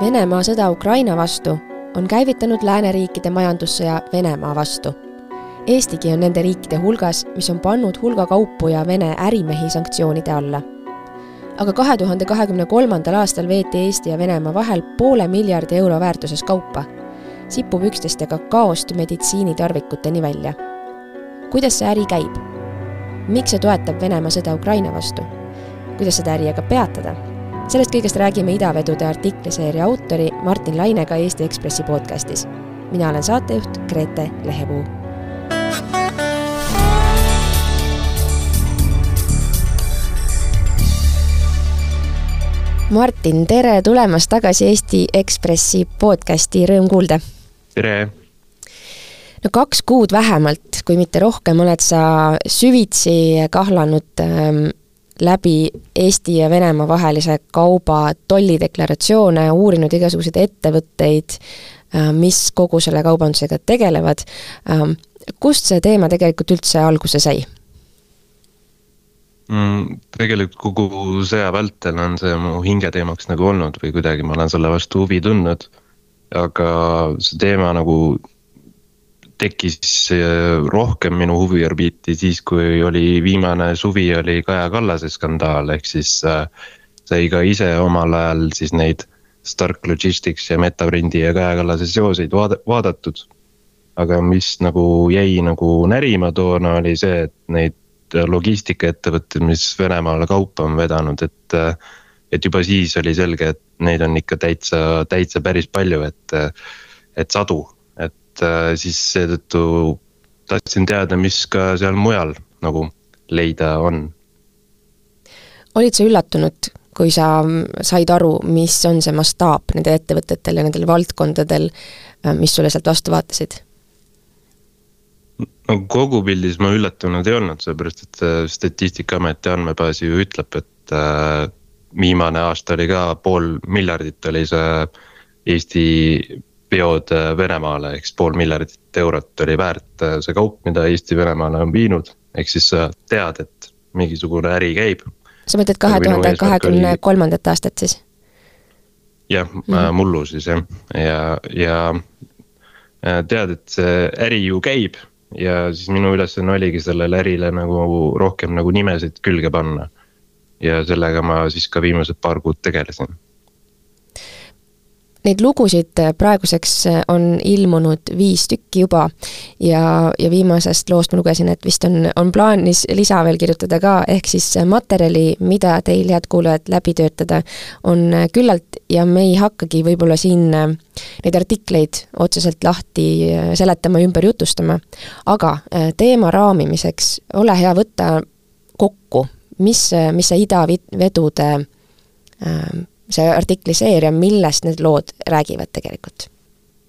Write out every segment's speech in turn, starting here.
Venemaa sõda Ukraina vastu on käivitanud lääneriikide majandussõja Venemaa vastu. Eestigi on nende riikide hulgas, mis on pannud hulga kaupu ja Vene ärimehi sanktsioonide alla. aga kahe tuhande kahekümne kolmandal aastal veeti Eesti ja Venemaa vahel poole miljardi euro väärtuses kaupa, sipupükstest ja kakaost meditsiinitarvikuteni välja. kuidas see äri käib? miks see toetab Venemaa sõda Ukraina vastu? kuidas seda äri aga peatada? Sellest kõigest räägime idavedude artikliseeria autori Martin Lainega Eesti Ekspressi podcastis. mina olen saatejuht Grete Lehepuu. Martin, tere tulemast tagasi Eesti Ekspressi podcasti, rõõm kuulda. tere. no kaks kuud vähemalt, kui mitte rohkem, oled sa süvitsi kahlanud ähm, läbi Eesti ja Venemaa vahelise kauba tollideklaratsioone, uurinud igasuguseid ettevõtteid, äh, mis kogu selle kaubandusega tegelevad. Ähm, kust see teema tegelikult üldse alguse sai? mm,? tegelikult kogu sõja vältel on see mu hingeteemaks nagu olnud või kuidagi ma olen selle vastu huvi tundnud. aga see teema nagu tekkis äh, rohkem minu huviorbiiti siis, kui oli viimane suvi, oli Kaja Kallase skandaal, ehk siis äh, sai ka ise omal ajal siis neid Stark Logistics ja Metaprindi ja Kaja Kallase seoseid vaada-, vaadatud. aga mis nagu jäi nagu närima toona, oli see, et neid logistikaettevõtteid, mis Venemaale kaupa on vedanud, et. Äh, et juba siis oli selge, et neid on ikka täitsa, täitsa päris palju, et, et sadu et äh, siis seetõttu tahtsin teada, mis ka seal mujal nagu leida on. olid sa üllatunud, kui sa said aru, mis on see mastaap nendel ettevõtetel ja nendel valdkondadel, äh, mis sulle sealt vastu vaatasid? no kogupildis ma üllatunud ei olnud, sellepärast et äh, Statistikaameti andmebaas ju ütleb, et viimane aasta oli ka pool miljardit oli see Eesti veod äh, Venemaale, ehk siis pool miljardit eurot oli väärt äh, see kaup, mida Eesti Venemaale on viinud. ehk siis sa tead, et mingisugune äri käib. sa mõtled kahe tuhande kahekümne kolmandat aastat siis? jah mm, mullu siis jah, ja, ja tead, et see äri ju käib ja siis minu ülesanne oligi sellele ärile nagu rohkem nagu nimesid külge panna. ja sellega ma siis ka viimased paar kuud tegelesin Neid lugusid äh, praeguseks äh, on ilmunud viis tükki juba ja, ja viimasest loost ma lugesin, et vist on, on plaanis lisa veel kirjutada ka, ehk siis materjali, mida teil, head kuulajad, läbi töötada, on äh, küllalt ja me ei hakkagi võib-olla siin neid artikleid otseselt lahti seletama, ümber jutustama, aga teema raamimiseks ole hea, võtta kokku, mis, mis see idavedude see artikli seeria, millest need lood räägivad tegelikult?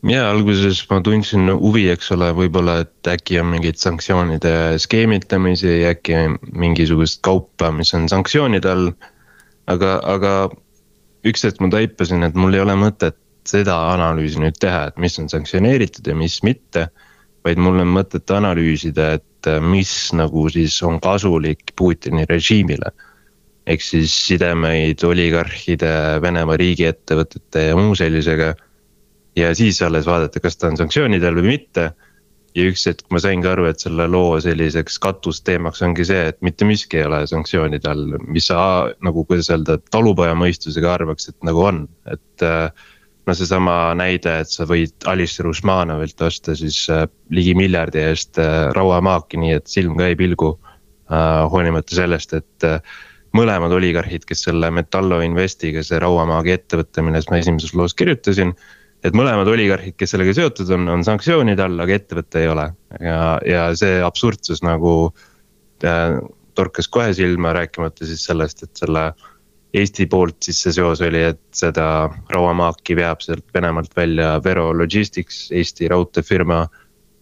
ja alguses ma tundsin huvi, eks ole, võib-olla, et äkki on mingeid sanktsioonide skeemitamisi, äkki mingisugust kaupa, mis on sanktsioonide all. aga, aga üks hetk ma taipasin, et mul ei ole mõtet seda analüüsi nüüd teha, et mis on sanktsioneeritud ja mis mitte. vaid mul on mõtet analüüsida, et mis nagu siis on kasulik Putini režiimile ehk siis sidemeid oligarhide, Venemaa riigiettevõtete ja muu sellisega. ja siis alles vaadata, kas ta on sanktsioonide all või mitte. ja üks hetk ma saingi aru, et selle loo selliseks katusteemaks ongi see, et mitte miski ei ole sanktsioonide all, mis sa nagu, kuidas öelda, talupoja mõistusega arvaks, et nagu on, et no seesama näide, et sa võid Alistair Usmanovilt osta siis äh, ligi miljardi eest äh, rauamaaki, nii et silm ka ei pilgu äh,. hoolimata sellest, et äh, mõlemad oligarhid, kes selle Metallo Investiga, see rauamaagi ettevõte, millest ma esimeses loos kirjutasin. et mõlemad oligarhid, kes sellega seotud on, on sanktsioonide all, aga ettevõte ei ole ja, ja see absurdsus nagu äh, torkas kohe silma, rääkimata siis sellest, et selle. Eesti poolt siis see seos oli, et seda rauamaaki veab sealt Venemaalt välja Vero Logistics, Eesti raudteefirma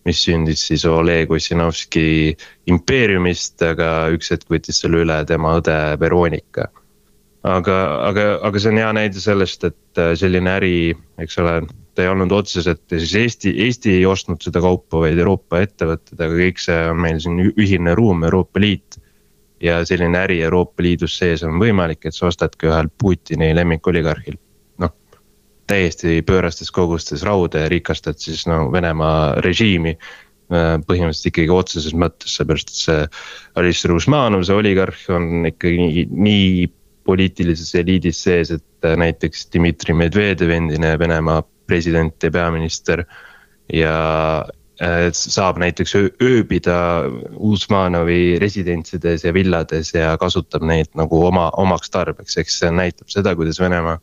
mis sündis siis Oleg Ossinovski impeeriumist, aga üks hetk võttis selle üle tema õde Veronika. aga, aga, aga see on hea näide sellest, et äh, selline äri, eks ole, ta ei olnud otseselt siis Eesti, Eesti ei ostnud seda kaupa, vaid Euroopa ettevõtted, aga kõik see on meil siin ühine ruum, Euroopa Liit. ja selline äri Euroopa Liidus sees on võimalik, et sa ostadki ühelt Putini lemmikoligarhilt. Täiesti pöörastes kogustes rauda ja rikastad siis no Venemaa režiimi põhimõtteliselt ikkagi otseses mõttes, seepärast et see Alice Rusmanov, see oligarh on ikkagi nii, poliitilises eliidis sees, et näiteks Dmitri Medvedev, endine Venemaa president ja peaminister. ja saab näiteks ööbida Usmanovi residentsides ja villades ja kasutab neid nagu oma, omaks tarbeks, eks see näitab seda, kuidas Venemaa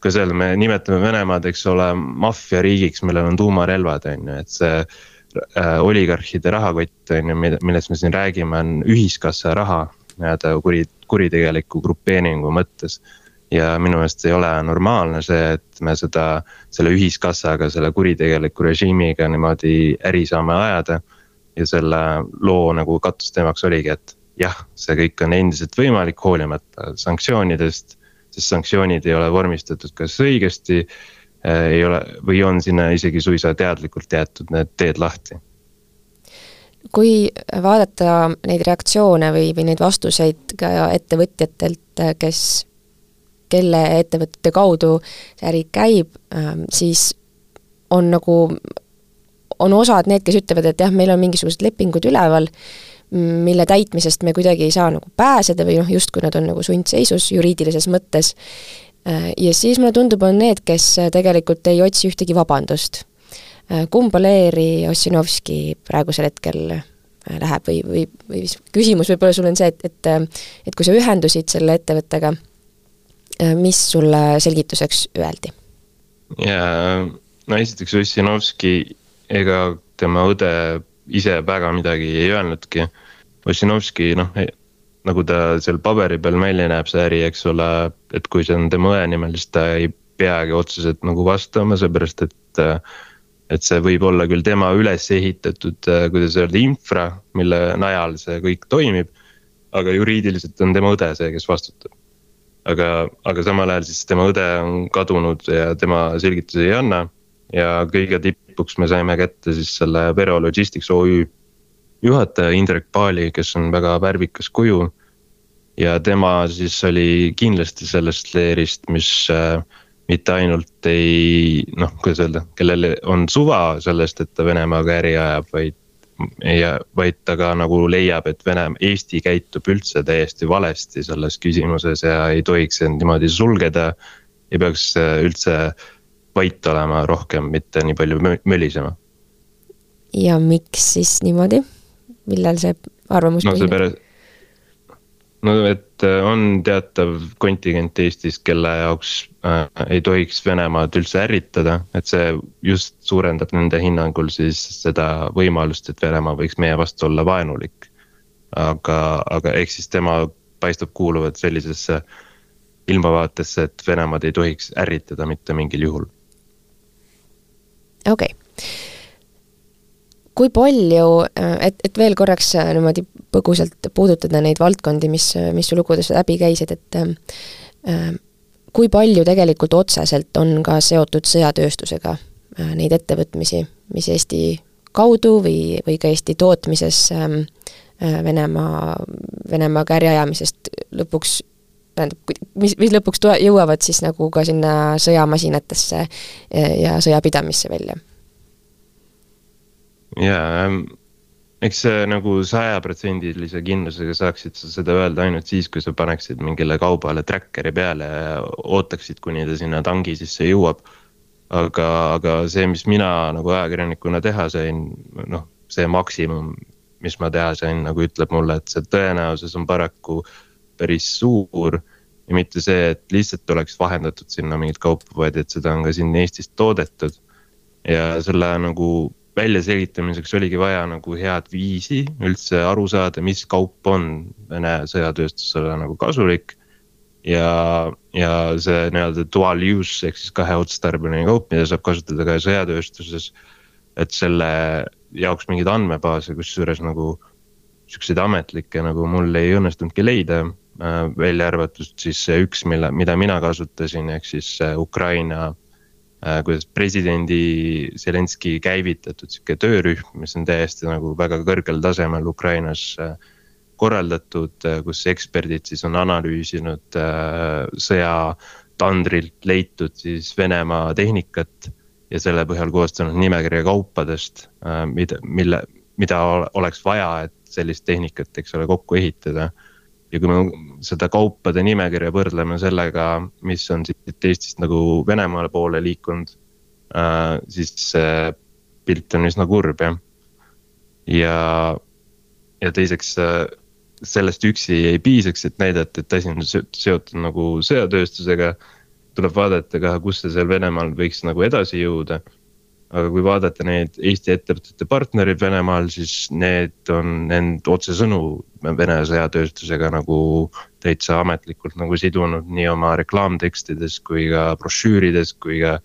ka seal me nimetame Venemaad, eks ole, maffiariigiks, millel on tuumarelvad, on ju, et see äh, oligarhide rahakott on ju, millest me siin räägime, on ühiskassa raha nii-öelda kuri, kuritegeliku grupeeringu mõttes. ja minu meelest ei ole normaalne see, et me seda, selle ühiskassaga, selle kuritegeliku režiimiga niimoodi äri saame ajada. ja selle loo nagu katusteemaks oligi, et jah, see kõik on endiselt võimalik, hoolimata sanktsioonidest. Sest sanktsioonid ei ole vormistatud kas õigesti äh, ei ole või on sinna isegi suisa teadlikult jäetud need teed lahti? Kui vaadata neid reaktsioone või, või neid vastuseid ka ettevõtjatelt, kes, kelle ettevõtete kaudu see äri käib, ähm, siis on nagu, on osad need, kes ütlevad, et jah, meil on mingisugused lepingud üleval, mille täitmisest me kuidagi ei saa nagu pääseda või noh, justkui nad on nagu sundseisus juriidilises mõttes. Äh, ja siis mulle tundub, on need, kes tegelikult ei otsi ühtegi vabandust Äh, kumba leeri Ossinovski praegusel hetkel äh, läheb või, või, või mis küsimus võib-olla sul on see, et, et äh, et kui sa ühendusid selle ettevõttega, mis sulle selgituseks öeldi? jaa, no esiteks Ossinovski ega tema õde ise väga midagi ei öelnudki. Ossinovski noh, nagu ta seal paberi peal välja näeb, see äri, eks ole, et kui see on tema õe nimel, siis ta ei peagi otseselt nagu vastama, seepärast et et see võib olla küll tema üles ehitatud, kuidas öelda, infra, mille najal see kõik toimib. aga juriidiliselt on tema õde see, kes vastutab. aga, aga samal ajal siis tema õde on kadunud ja tema selgitusi ei anna. Ja kõige tipuks me saime kätte siis selle Vero Logistics OÜ juhataja Indrek Paali, kes on väga värvikas kuju. ja tema siis oli kindlasti sellest leerist, mis äh, mitte ainult ei noh, kuidas öelda, kellel on suva sellest, et ta Venemaaga äri ajab, vaid. ja vaid ta ka nagu leiab, et Venemaa, Eesti käitub üldse täiesti valesti selles küsimuses ja ei tohiks end niimoodi sulgeda. ei peaks äh, üldse vait olema rohkem, mitte nii palju mölisema. ja miks siis niimoodi, millal see arvamus no, põhineb? no et äh, on teatav kontingent Eestis, kelle jaoks äh, ei tohiks Venemaad üldse ärritada, et see just suurendab nende hinnangul siis seda võimalust, et Venemaa võiks meie vastu olla vaenulik. aga, aga ehk siis tema paistab kuuluvat sellisesse ilmavaatesse, et Venemaad ei tohiks ärritada mitte mingil juhul. Okei. Okay kui palju, et, et veel korraks niimoodi põgusalt puudutada neid valdkondi, mis, mis su lugudes läbi käisid, et äh, kui palju tegelikult otseselt on ka seotud sõjatööstusega äh, neid ettevõtmisi, mis Eesti kaudu või, või ka Eesti tootmises ähm, äh, Venemaa, Venemaaga äri ajamisest lõpuks tähendab, mis, mis lõpuks tule-, jõuavad siis nagu ka sinna sõjamasinatesse ja sõjapidamisse välja jaa, ähm, eks nagu sajaprotsendilise kindlusega saaksid sa seda öelda ainult siis, kui sa paneksid mingile kaubale tracker'i peale ja ootaksid, kuni ta sinna tangi sisse jõuab. aga, aga see, mis mina nagu ajakirjanikuna teha sain, noh, see maksimum, mis ma teha sain, nagu ütleb mulle, et see tõenäosus on paraku päris suur ja mitte see, et lihtsalt oleks vahendatud sinna mingit kaupa, vaid et seda on ka siin Eestis toodetud. ja selle nagu väljaselgitamiseks oligi vaja nagu head viisi üldse aru saada, mis kaup on Vene sõjatööstusele nagu kasulik. ja, ja see nii-öelda dual use ehk siis kaheotstarbeline kaup, mida saab kasutada ka sõjatööstuses. et selle jaoks mingeid andmebaase, kusjuures nagu siukseid ametlikke nagu mul ei õnnestunudki leida äh,. välja arvatud siis see üks, mille, mida mina kasutasin, ehk siis Ukraina Äh, kuidas presidendi Zelenskõi käivitatud sihuke töörühm, mis on täiesti nagu väga kõrgel tasemel Ukrainas äh, korraldatud, äh, kus eksperdid siis on analüüsinud sõja tandrilt leitud siis Venemaa tehnikat ja selle põhjal koostanud nimekirja kaupadest, mida, mille, mida oleks vaja, et sellist tehnikat, eks ole, kokku ehitada. Ja kui me seda kaupade nimekirja võrdleme sellega, mis on siit Eestist nagu Venemaale poole liikunud, siis see pilt on üsna kurb jah. ja, ja teiseks sellest üksi ei piisaks, et näidata, et asi on seotud nagu sõjatööstusega. tuleb vaadata ka, kus see seal Venemaal võiks nagu edasi jõuda. Aga kui vaadata neid Eesti ettevõtete partnerid Venemaal, siis need on end otsesõnu Vene sõjatööstusega nagu täitsa ametlikult nagu sidunud nii oma reklaamtekstides kui ka brošüürides kui ka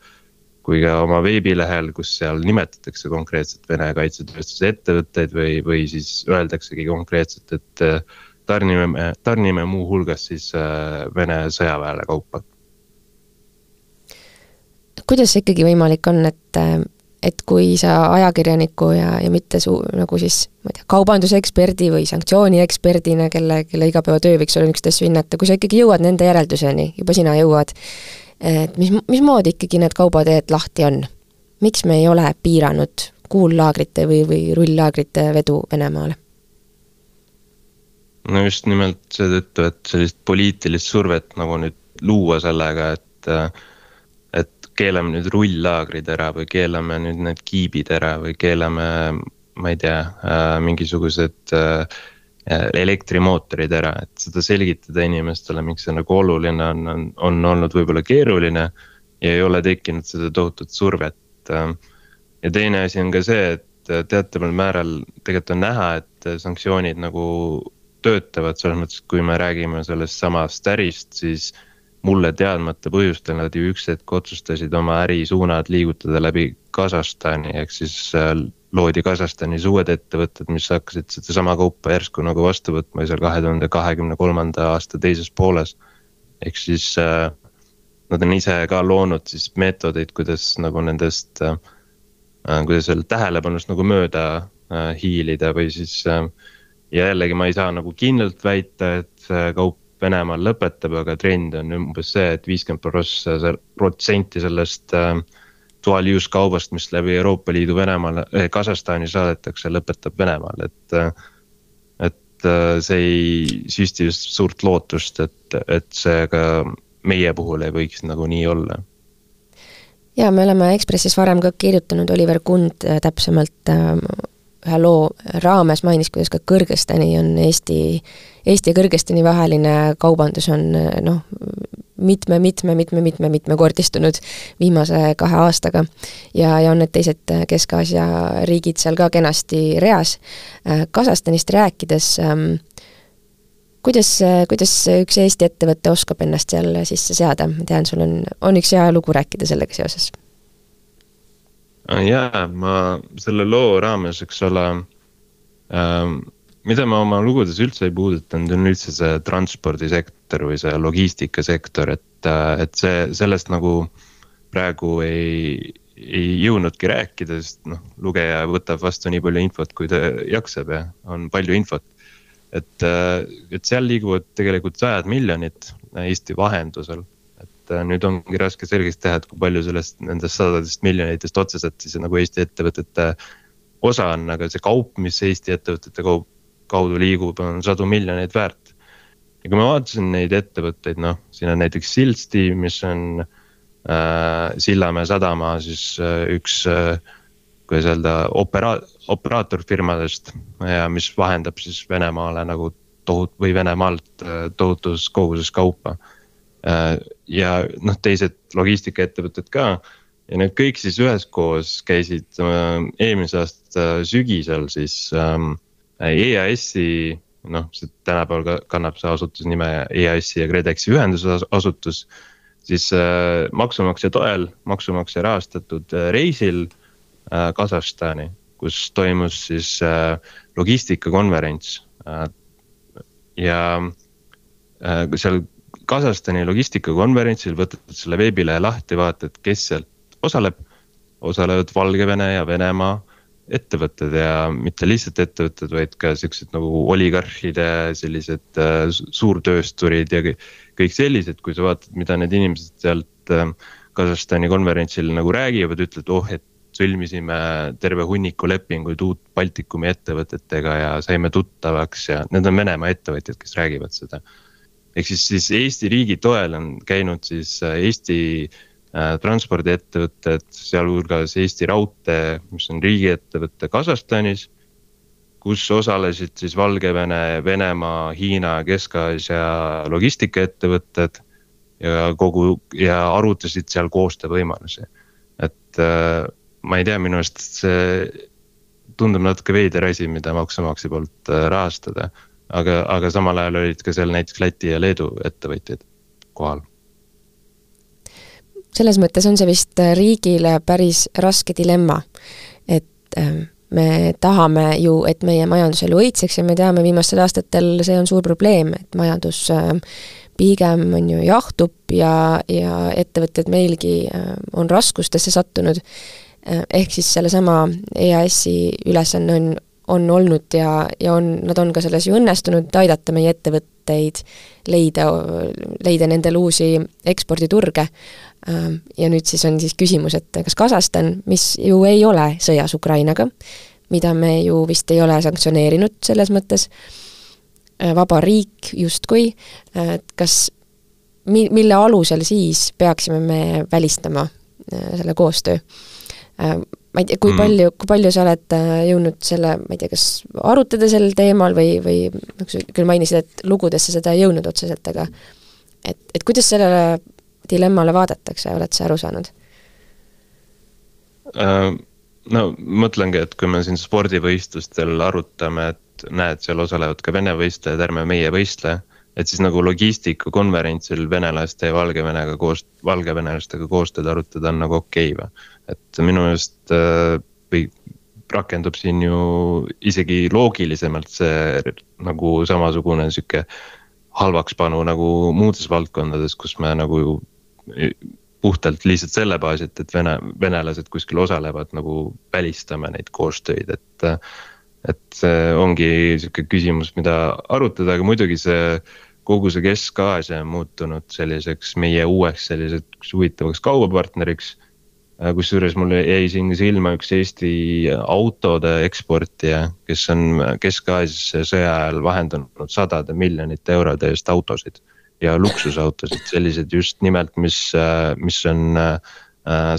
kui ka oma veebilehel, kus seal nimetatakse konkreetselt Vene kaitsetööstuse ettevõtteid või, või siis öeldaksegi konkreetselt, et äh, tarnime, tarnime muuhulgas siis äh, Vene sõjaväele kaupa. Kuidas see ikkagi võimalik on, et, äh, et kui sa ajakirjaniku ja, ja mitte su nagu siis ma ei tea, kaubanduseksperdi või sanktsioonieksperdina, kelle, kelle igapäevatöö võiks olla asju hinnata, kui sa ikkagi jõuad nende järelduseni, juba sina jõuad, et mis, mismoodi ikkagi need kaubateed lahti on? miks me ei ole piiranud kuullaagrite või, või rulllaagrite vedu Venemaale? no just nimelt seetõttu, et sellist poliitilist survet nagu nüüd luua sellega, et. et keelame nüüd rullaagrid ära või keelame nüüd need kiibid ära või keelame, ma ei tea, mingisugused Äh, elektrimootorid ära, et seda selgitada inimestele, miks see nagu oluline on, on, on olnud võib-olla keeruline. ja ei ole tekkinud seda tohutut survet. Äh, ja teine asi on ka see, et teataval määral tegelikult on näha, et sanktsioonid nagu töötavad selles mõttes, et kui me räägime sellest samast ärist, siis mulle teadmata põhjustel nad ju üks hetk otsustasid oma ärisuunad liigutada läbi Kasahstani, ehk siis äh, loodi Kasahstanis uued ettevõtted, mis hakkasid sedasama kaupa järsku nagu vastu võtma seal kahe tuhande kahekümne kolmanda aasta teises pooles. ehk siis äh, nad on ise ka loonud siis meetodeid, kuidas nagu nendest äh,, kuidas öelda, tähelepanust nagu mööda hiilida või siis ja jällegi ma ei saa nagu kindlalt väita, et kaup Venemaal lõpetab, aga trend on umbes see, et viiskümmend protsenti sellest äh, dual use kaubast, mis läbi Euroopa Liidu Venemaale eh,, Kasahstani saadetakse, lõpetab Venemaal, et. et äh, see ei süsti just suurt lootust, et, et see ka meie puhul ei võiks nagu nii olla ja me oleme Ekspressis varem ka kirjutanud, Oliver Kund äh, täpsemalt äh, ühe loo raames mainis, kuidas ka Kõrgõzstani on Eesti, Eesti ja Kõrgõzstani vaheline kaubandus on noh, mitme, mitme, mitme, mitme, mitmekordistunud viimase kahe aastaga. ja, ja on need teised Kesk-Aasia riigid seal ka kenasti reas. Kasahstanist rääkides ähm, kuidas, kuidas üks Eesti ettevõte oskab ennast seal sisse seada, ma tean, sul on, on üks hea lugu rääkida sellega seoses. Jaa, ma selle loo raames, eks ole ähm,, mida ma oma lugudes üldse ei puudutanud, on üldse see transpordisektor või see logistikasektor, et, et see, sellest nagu praegu ei, ei jõudnudki rääkida, sest noh, lugeja võtab vastu nii palju infot, kui ta jaksab ja on palju infot. et, et seal liiguvad tegelikult sajad miljonid Eesti vahendusel. Et nüüd ongi raske selgeks teha, et kui palju sellest, nendest sadadest miljonitest otseselt siis nagu Eesti ettevõtete osa on, aga see kaup, mis Eesti ettevõtete kaup kaudu liigub, on sadu miljoneid väärt. ja kui ma vaatasin neid ettevõtteid, noh, siin on näiteks Siltsteam, mis on äh, Sillamäe sadama siis äh, üks äh, kuidas öelda, opera-, operaatorfirmadest ja mis vahendab siis Venemaale nagu tohut- või Venemaalt äh, tohutus koguses kaupa. Äh, ja noh, teised logistikaettevõtted ka ja need kõik siis üheskoos käisid äh, eelmise aasta sügisel siis ähm, EAS-i, noh, see tänapäeval ka kannab see asutus nime EAS-i ja KredExi ühendusasutus. siis äh, maksumaksja toel, maksumaksja rahastatud äh, reisil äh, Kasahstani, kus toimus siis äh, logistikakonverents äh,. ja äh, seal Kasahstani logistikakonverentsil võtad selle veebilehe lahti, vaatad, kes sealt osaleb. osalevad Valgevene ja Venemaa ettevõtted ja mitte lihtsalt ettevõtted, vaid ka siuksed nagu oligarhide sellised äh, suurtöösturid ja kõik sellised, kui sa vaatad, mida need inimesed sealt äh, Kasahstani konverentsil nagu räägivad, ütlevad, oh, et sõlmisime terve hunniku lepinguid uut Baltikumi ettevõtetega ja saime tuttavaks ja need on Venemaa ettevõtjad, kes räägivad seda. Ehk siis, siis Eesti riigi toel on käinud siis äh, Eesti äh, transpordiettevõtted, sealhulgas Eesti Raudtee, mis on riigiettevõte Kasahstanis. kus osalesid siis Valgevene, Venemaa, Hiina, Kesk-Aasia logistikaettevõtted ja kogu ja arutasid seal koostöövõimalusi. et äh, ma ei tea, minu arust see tundub natuke veider asi, mida maksumaksja poolt äh, rahastada. Aga, aga samal ajal olid ka seal näiteks Läti ja Leedu ettevõtjad kohal. selles mõttes on see vist äh, riigile päris raske dilemma, et ähm, me tahame ju, et meie majanduselu õitseks ja me teame, viimastel aastatel see on suur probleem, et majandus ähm, pigem on ju jahtub ja, ja ettevõtted meilgi on raskustesse sattunud Äh, ehk siis sellesama EAS-i ülesanne on, on olnud ja, ja on, nad on ka selles ju õnnestunud, aidata meie ettevõtteid leida, leida nendele uusi eksporditurge. Äh, ja nüüd siis on siis küsimus, et kas Kasahstan, mis ju ei ole sõjas Ukrainaga, mida me ju vist ei ole sanktsioneerinud selles mõttes, äh, vaba riik justkui, et kas, mi-, mille alusel siis peaksime me välistama selle koostöö Äh, ma ei tea, kui mm. palju, kui palju sa oled äh, jõudnud selle, ma ei tea, kas arutada sel teemal või, või noh, sa küll mainisid, et lugudesse seda ei jõudnud otseselt, aga et, et kuidas sellele dilemmale vaadatakse, oled sa aru saanud uh,? no mõtlengi, et kui me siin spordivõistlustel arutame, et näed, seal osalevad ka Vene võistlejad, ärme meie võistle et siis nagu logistikakonverentsil venelaste ja Valgevenega koos, valgevenelastega koostööd arutada on nagu okei okay, või. et minu meelest äh, või rakendub siin ju isegi loogilisemalt see nagu samasugune sihuke halvakspanu nagu muudes valdkondades, kus me nagu ju puhtalt lihtsalt selle baasilt, et vene, venelased kuskil osalevad, nagu välistame neid koostöid, et et see ongi sihuke küsimus, mida arutada, aga muidugi see kogu see Kesk-Aasia on muutunud selliseks meie uueks selliseks huvitavaks kaubapartneriks. kusjuures mulle jäi siin silma üks Eesti autode eksportija, kes on Kesk-Aasiasse sõja ajal vahendanud sadade miljonite eurode eest autosid ja luksusautosid, sellised just nimelt, mis, mis on äh,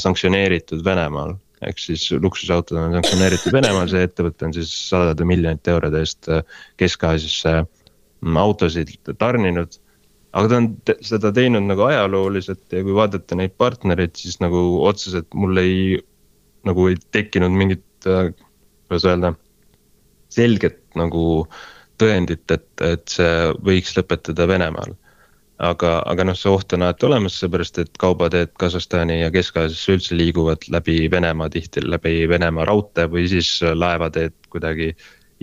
sanktsioneeritud Venemaal ehk siis luksusautod on sanktsioneeritud Venemaal, see ettevõte on siis sadade miljonite eurode eest äh, Kesk-Aasiasse mm, autosid tarninud. aga ta on seda teinud nagu ajalooliselt ja kui vaadata neid partnereid, siis nagu otseselt mul ei, nagu ei tekkinud mingit, äh, kuidas öelda, selget nagu tõendit, et, et see võiks lõpetada Venemaal aga, aga noh, see oht on alati olemas, seepärast et kaubateed Kasahstani ja Kesk-Aasiasse üldse liiguvad läbi Venemaa tihti läbi Venemaa raudtee või siis laevateed kuidagi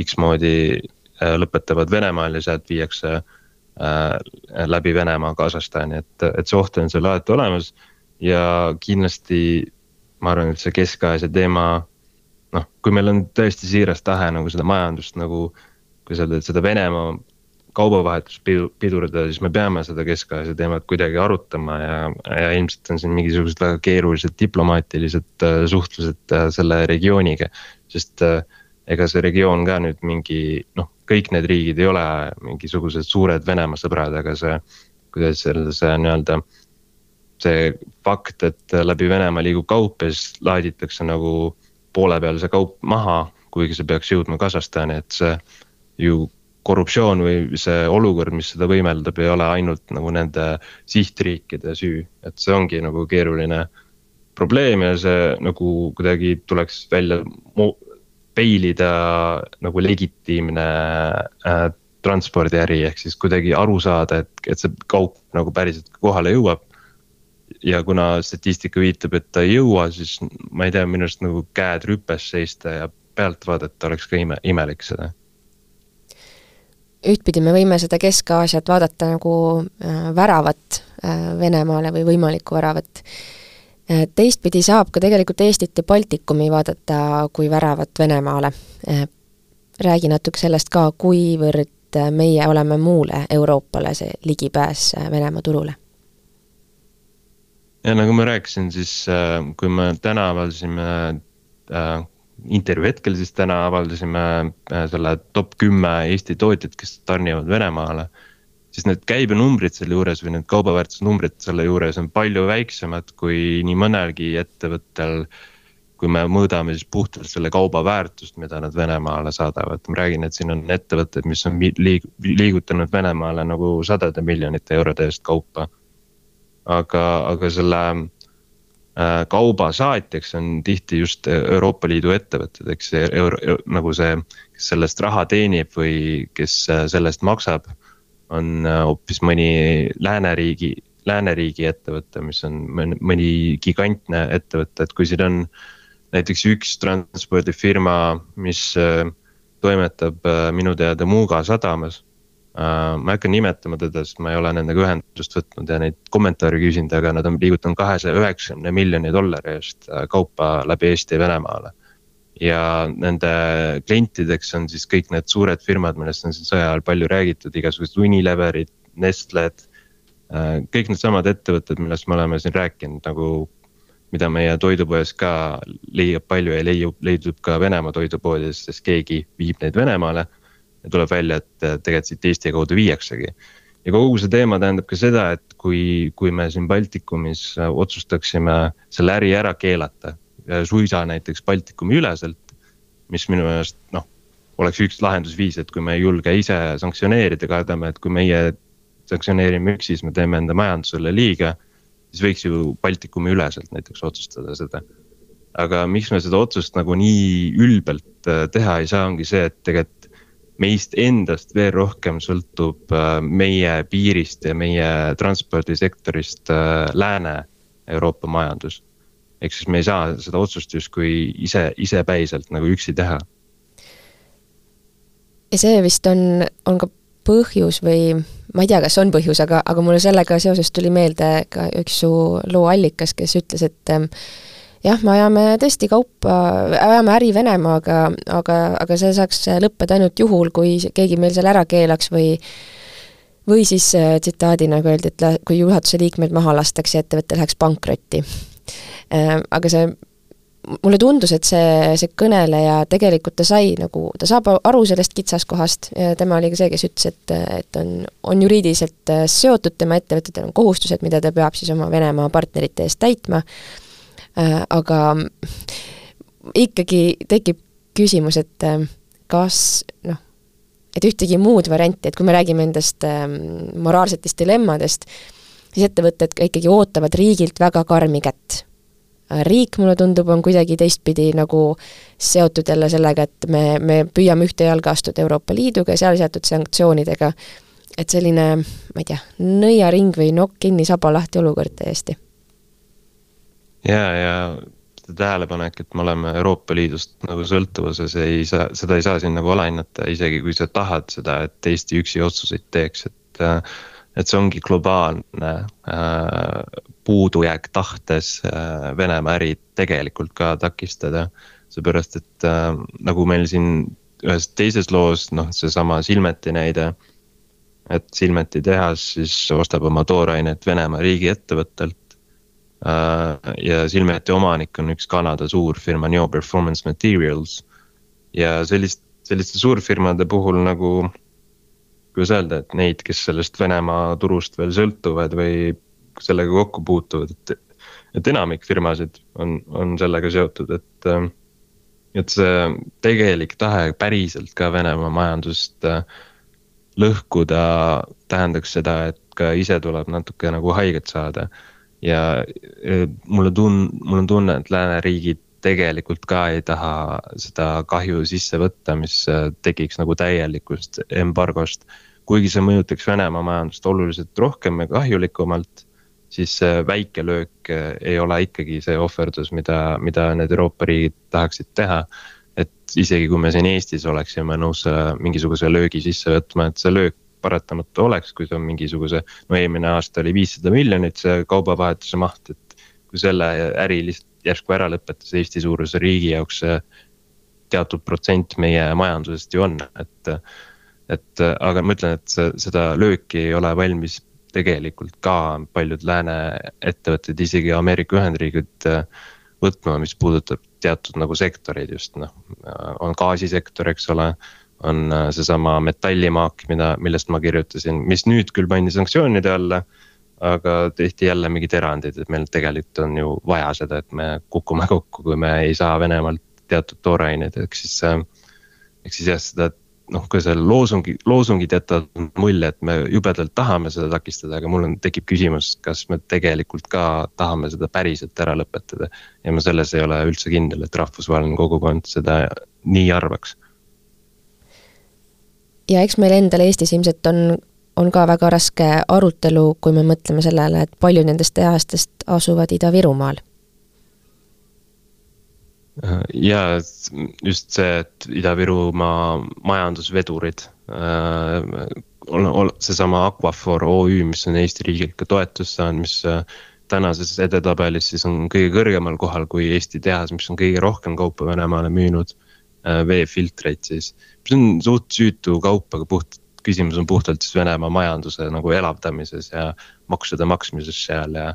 X-moodi äh, lõpetavad Venemaal ja sealt viiakse äh, läbi Venemaa Kasahstani, et, et see oht on seal alati olemas. ja kindlasti ma arvan, et see Kesk-Aasia teema, noh, kui meil on tõesti siiras tahe nagu seda majandust nagu kuidas öelda, et seda Venemaa kaubavahetust pidurdada, siis me peame seda Kesk-Aasia teemat kuidagi arutama ja, ja ilmselt on siin mingisugused väga keerulised diplomaatilised äh, suhtlused äh, selle regiooniga. sest äh, ega see regioon ka nüüd mingi noh, kõik need riigid ei ole mingisugused suured Venemaa sõbrad, aga see, kuidas öelda, see nii-öelda. see fakt, et läbi Venemaa liigub kaup ja siis laaditakse nagu poole peal see kaup maha, kuigi see peaks jõudma Kasahstani, et see ju korruptsioon või see olukord, mis seda võimeldab, ei ole ainult nagu nende sihtriikide süü, et see ongi nagu keeruline probleem ja see nagu kuidagi tuleks välja peilida nagu legitiimne äh, transpordiäri, ehk siis kuidagi aru saada, et, et see kaup nagu päriselt kohale jõuab. ja kuna statistika viitab, et ta ei jõua, siis ma ei tea, minu arust nagu käed rüpes seista ja pealt vaadata oleks ka ime, imelik seda ühtpidi me võime seda Kesk-Aasiat vaadata nagu äh, väravat äh, Venemaale või võimalikku väravat teistpidi saab ka tegelikult Eestit ja Baltikumi vaadata kui väravat Venemaale. räägi natuke sellest ka, kuivõrd meie oleme muule Euroopale see ligipääs Venemaa turule? ja nagu ma rääkisin, siis kui me täna avaldasime äh, intervjuu hetkel siis täna avaldasime äh, selle top kümme Eesti tootjat, kes tarnivad Venemaale. siis need käibenumbrid selle juures või need kaubaväärtusnumbrid selle juures on palju väiksemad kui nii mõnelgi ettevõttel. kui me mõõdame siis puhtalt selle kauba väärtust, mida nad Venemaale saadavad, ma räägin, et siin on ettevõtted, mis on liig-, liigutanud Venemaale nagu sadade miljonite eurode eest kaupa. aga, aga selle kauba saatjaks on tihti just Euroopa Liidu ettevõtted, eks euro, nagu see, kes sellest raha teenib või kes äh, sellest maksab. on äh, hoopis mõni lääneriigi, lääneriigi ettevõte, mis on mõni gigantne ettevõte, et kui siin on. näiteks üks transpordifirma, mis toimetab minu teada Muuga sadamas ma ei hakka nimetama teda, sest ma ei ole nendega ühendust võtnud ja neid kommentaare küsinud, aga nad on liigutanud kahesaja üheksakümne miljoni dollari eest äh, kaupa läbi Eesti ja Venemaale. ja nende klientideks on siis kõik need suured firmad, millest on siin sõja ajal palju räägitud, igasugused Unileverid, Nestle'd. Uh, kõik needsamad ettevõtted, millest me oleme siin rääkinud nagu, mida meie toidupoes ka leiab palju ja leiub, leidub ka Venemaa toidupoodides, sest keegi viib neid Venemaale ja tuleb välja, et tegelikult siit Eesti kaudu viiaksegi. ja kogu see teema tähendab ka seda, et kui, kui me siin Baltikumis otsustaksime selle äri ära keelata, suisa näiteks Baltikumi üleselt. mis minu meelest noh, oleks üks lahendusviis, et kui me ei julge ise sanktsioneerida, kardame, et kui meie sanktsioneerime üksi, siis me teeme enda majandusele liiga. siis võiks ju Baltikumi üleselt näiteks otsustada seda aga miks me seda otsust nagu nii ülbelt teha ei saa, ongi see, et tegelikult meist endast veel rohkem sõltub äh, meie piirist ja meie transpordisektorist äh, Lääne-Euroopa majandus. ehk siis me ei saa seda otsust justkui ise, isepäiselt nagu üksi teha. ja see vist on, on ka põhjus või ma ei tea, kas on põhjus, aga, aga mulle sellega seoses tuli meelde ka üks su loo allikas, kes ütles, et jah, me ajame tõesti kaupa, ajame äri Venemaaga, aga, aga see saaks lõppeda ainult juhul, kui keegi meil seal ära keelaks või või siis äh, tsitaadina nagu öeldi, et kui juhatuse liikmed maha lastakse ja ettevõte läheks pankrotti. Äh, aga see, mulle tundus, et see, see kõneleja tegelikult ta sai nagu, ta saab aru sellest kitsaskohast ja tema oli ka see, kes ütles, et, et on, on juriidiliselt äh, seotud tema ettevõtetel on kohustused, mida ta peab siis oma Venemaa partnerite eest täitma aga ikkagi tekib küsimus, et äh, kas noh, et ühtegi muud varianti, et kui me räägime nendest ähm, moraalsetest dilemmadest, siis ettevõtted ka ikkagi ootavad riigilt väga karmi kätt. Äh, riik, mulle tundub, on kuidagi teistpidi nagu seotud jälle sellega, et me, me püüame ühte jalga astuda Euroopa Liiduga ja seal seatud sanktsioonidega, et selline, ma ei tea, nõiaring või nokk kinni, saba lahti olukord täiesti ja, ja tähelepanek, et me oleme Euroopa Liidust nagu sõltuvuses, ei saa, seda ei saa siin nagu alahinnata, isegi kui sa tahad seda, et Eesti üksi otsuseid teeks, et. et see ongi globaalne äh, puudujääk tahtes äh, Venemaa äri tegelikult ka takistada. seepärast, et äh, nagu meil siin ühes teises loos, noh, seesama Silmeti näide. et Silmeti tehas siis ostab oma toorainet Venemaa riigiettevõttelt Äh, ja Silmeti omanik on üks Kanada suurfirma Neo Performance Materials. ja sellist, selliste suurfirmade puhul nagu, kuidas öelda, et neid, kes sellest Venemaa turust veel sõltuvad või sellega kokku puutuvad, et. et enamik firmasid on, on sellega seotud, et, et see tegelik tahe päriselt ka Venemaa majandust lõhkuda tähendaks seda, et ka ise tuleb natuke nagu haiget saada ja mulle tun-, mul on tunne, et lääneriigid tegelikult ka ei taha seda kahju sisse võtta, mis tekiks nagu täielikust embargost. kuigi see mõjutaks Venemaa majandust oluliselt rohkem ja kahjulikumalt, siis see väike löök ei ole ikkagi see ohverdus, mida, mida need Euroopa riigid tahaksid teha. et isegi kui me siin Eestis oleksime nõus mingisuguse löögi sisse võtma, et see löök paratamatu oleks, kui see on mingisuguse, no eelmine aasta oli viissada miljonit see kaubavahetuse maht, et. kui selle äri lihtsalt järsku ära lõpetas Eesti suuruse riigi jaoks teatud protsent meie majandusest ju on, et. et aga ma ütlen, et seda lööki ei ole valmis tegelikult ka paljud lääne ettevõtted, isegi Ameerika Ühendriigid võtma, mis puudutab teatud nagu sektoreid just noh, on gaasisektor, eks ole on seesama metallimaak, mida, millest ma kirjutasin, mis nüüd küll pandi sanktsioonide alla aga tehti jälle mingid erandid, et meil tegelikult on ju vaja seda, et me kukume kokku, kui me ei saa Venemaalt teatud tooraineid, ehk siis. ehk siis jah, seda noh, kui seal loosungi, loosungid jätavad mulje, et me jubedalt tahame seda takistada, aga mul on, tekib küsimus, kas me tegelikult ka tahame seda päriselt ära lõpetada. ja ma selles ei ole üldse kindel, et rahvusvaheline kogukond seda nii arvaks ja eks meil endal Eestis ilmselt on on ka väga raske arutelu, kui me mõtleme sellele, et paljud nendest tehastest asuvad Ida-Virumaal. ja just see, et Ida-Virumaa majandusvedurid äh,, seesama Aquafor OÜ, mis on Eesti riigilt ka toetust saanud, mis äh, tänases edetabelis siis on kõige kõrgemal kohal kui Eesti tehas, mis on kõige rohkem kaupa Venemaale müünud veefiltreid siis. mis on suht süütu kaup, aga puht küsimus on puhtalt siis Venemaa majanduse nagu elavdamises ja maksude maksmises seal ja,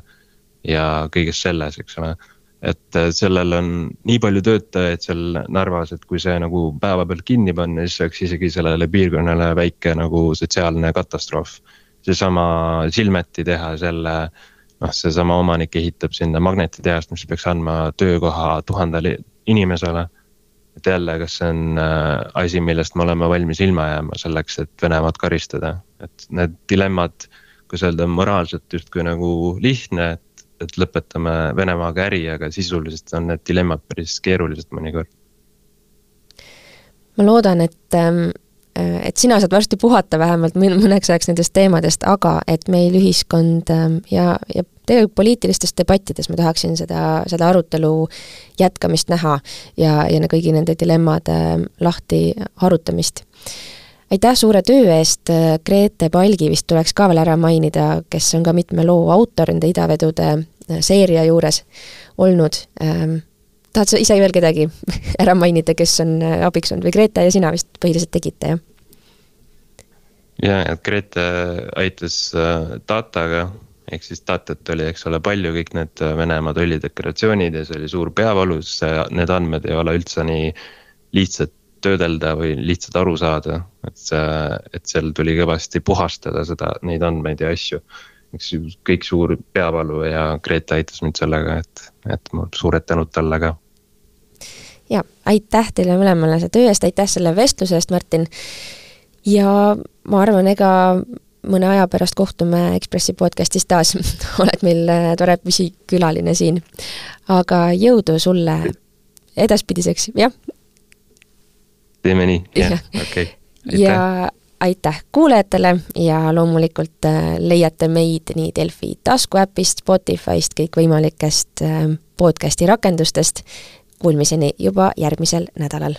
ja kõiges selles, eks ole. et äh, sellel on nii palju töötajaid seal Narvas, et kui see nagu päevapealt kinni panna, siis oleks isegi sellele piirkonnale väike nagu sotsiaalne katastroof. seesama Silmeti tehas jälle noh, seesama omanik ehitab sinna magnetitehast, mis peaks andma töökoha tuhandele inimesele et jälle, kas see on äh, asi, millest me oleme valmis ilma jääma selleks, et Venemaad karistada, et need dilemmad, kuidas öelda, moraalselt justkui nagu lihtne, et, et lõpetame Venemaaga äri, aga sisuliselt on need dilemmad päris keerulised mõnikord. ma loodan, et, ähm, et sina saad varsti puhata vähemalt mõneks ajaks nendest teemadest, aga et meil ühiskond ähm, ja, ja tegelikult poliitilistes debattides ma tahaksin seda, seda arutelu jätkamist näha ja, ja kõigi nende dilemmade lahti arutamist. aitäh suure töö eest, Grete Palgi vist tuleks ka veel ära mainida, kes on ka mitme loo autor nende idavedude seeria juures olnud ähm, tahad sa ise veel kedagi ära mainida, kes on abiks olnud või Grete ja sina vist põhiliselt tegite, jah? ja, et Grete aitas äh, dataga ehk siis datat oli, eks ole, palju, kõik need äh, Venemaa tollideklaratsioonid ja see oli suur peavalu, sest need andmed ei ole üldse nii lihtsad töödelda või lihtsalt aru saada, et see, et seal tuli kõvasti puhastada seda, neid andmeid ja asju. eks kõik suur peavalu ja Grete aitas mind sellega, et, et mul suured tänud talle ka. Aitäh teile mõlemale selle töö eest, aitäh selle vestluse eest, Martin. ja ma arvan, ega mõne aja pärast kohtume Ekspressi podcastis taas oled meil äh, tore püsikülaline siin. aga jõudu sulle edaspidiseks, jah. teeme nii, jah, okei. ja aitäh kuulajatele ja loomulikult äh, leiate meid nii Delfi taskuäpist, Spotify'st, kõikvõimalikest äh, podcast'i rakendustest. Kuulmiseni juba järgmisel nädalal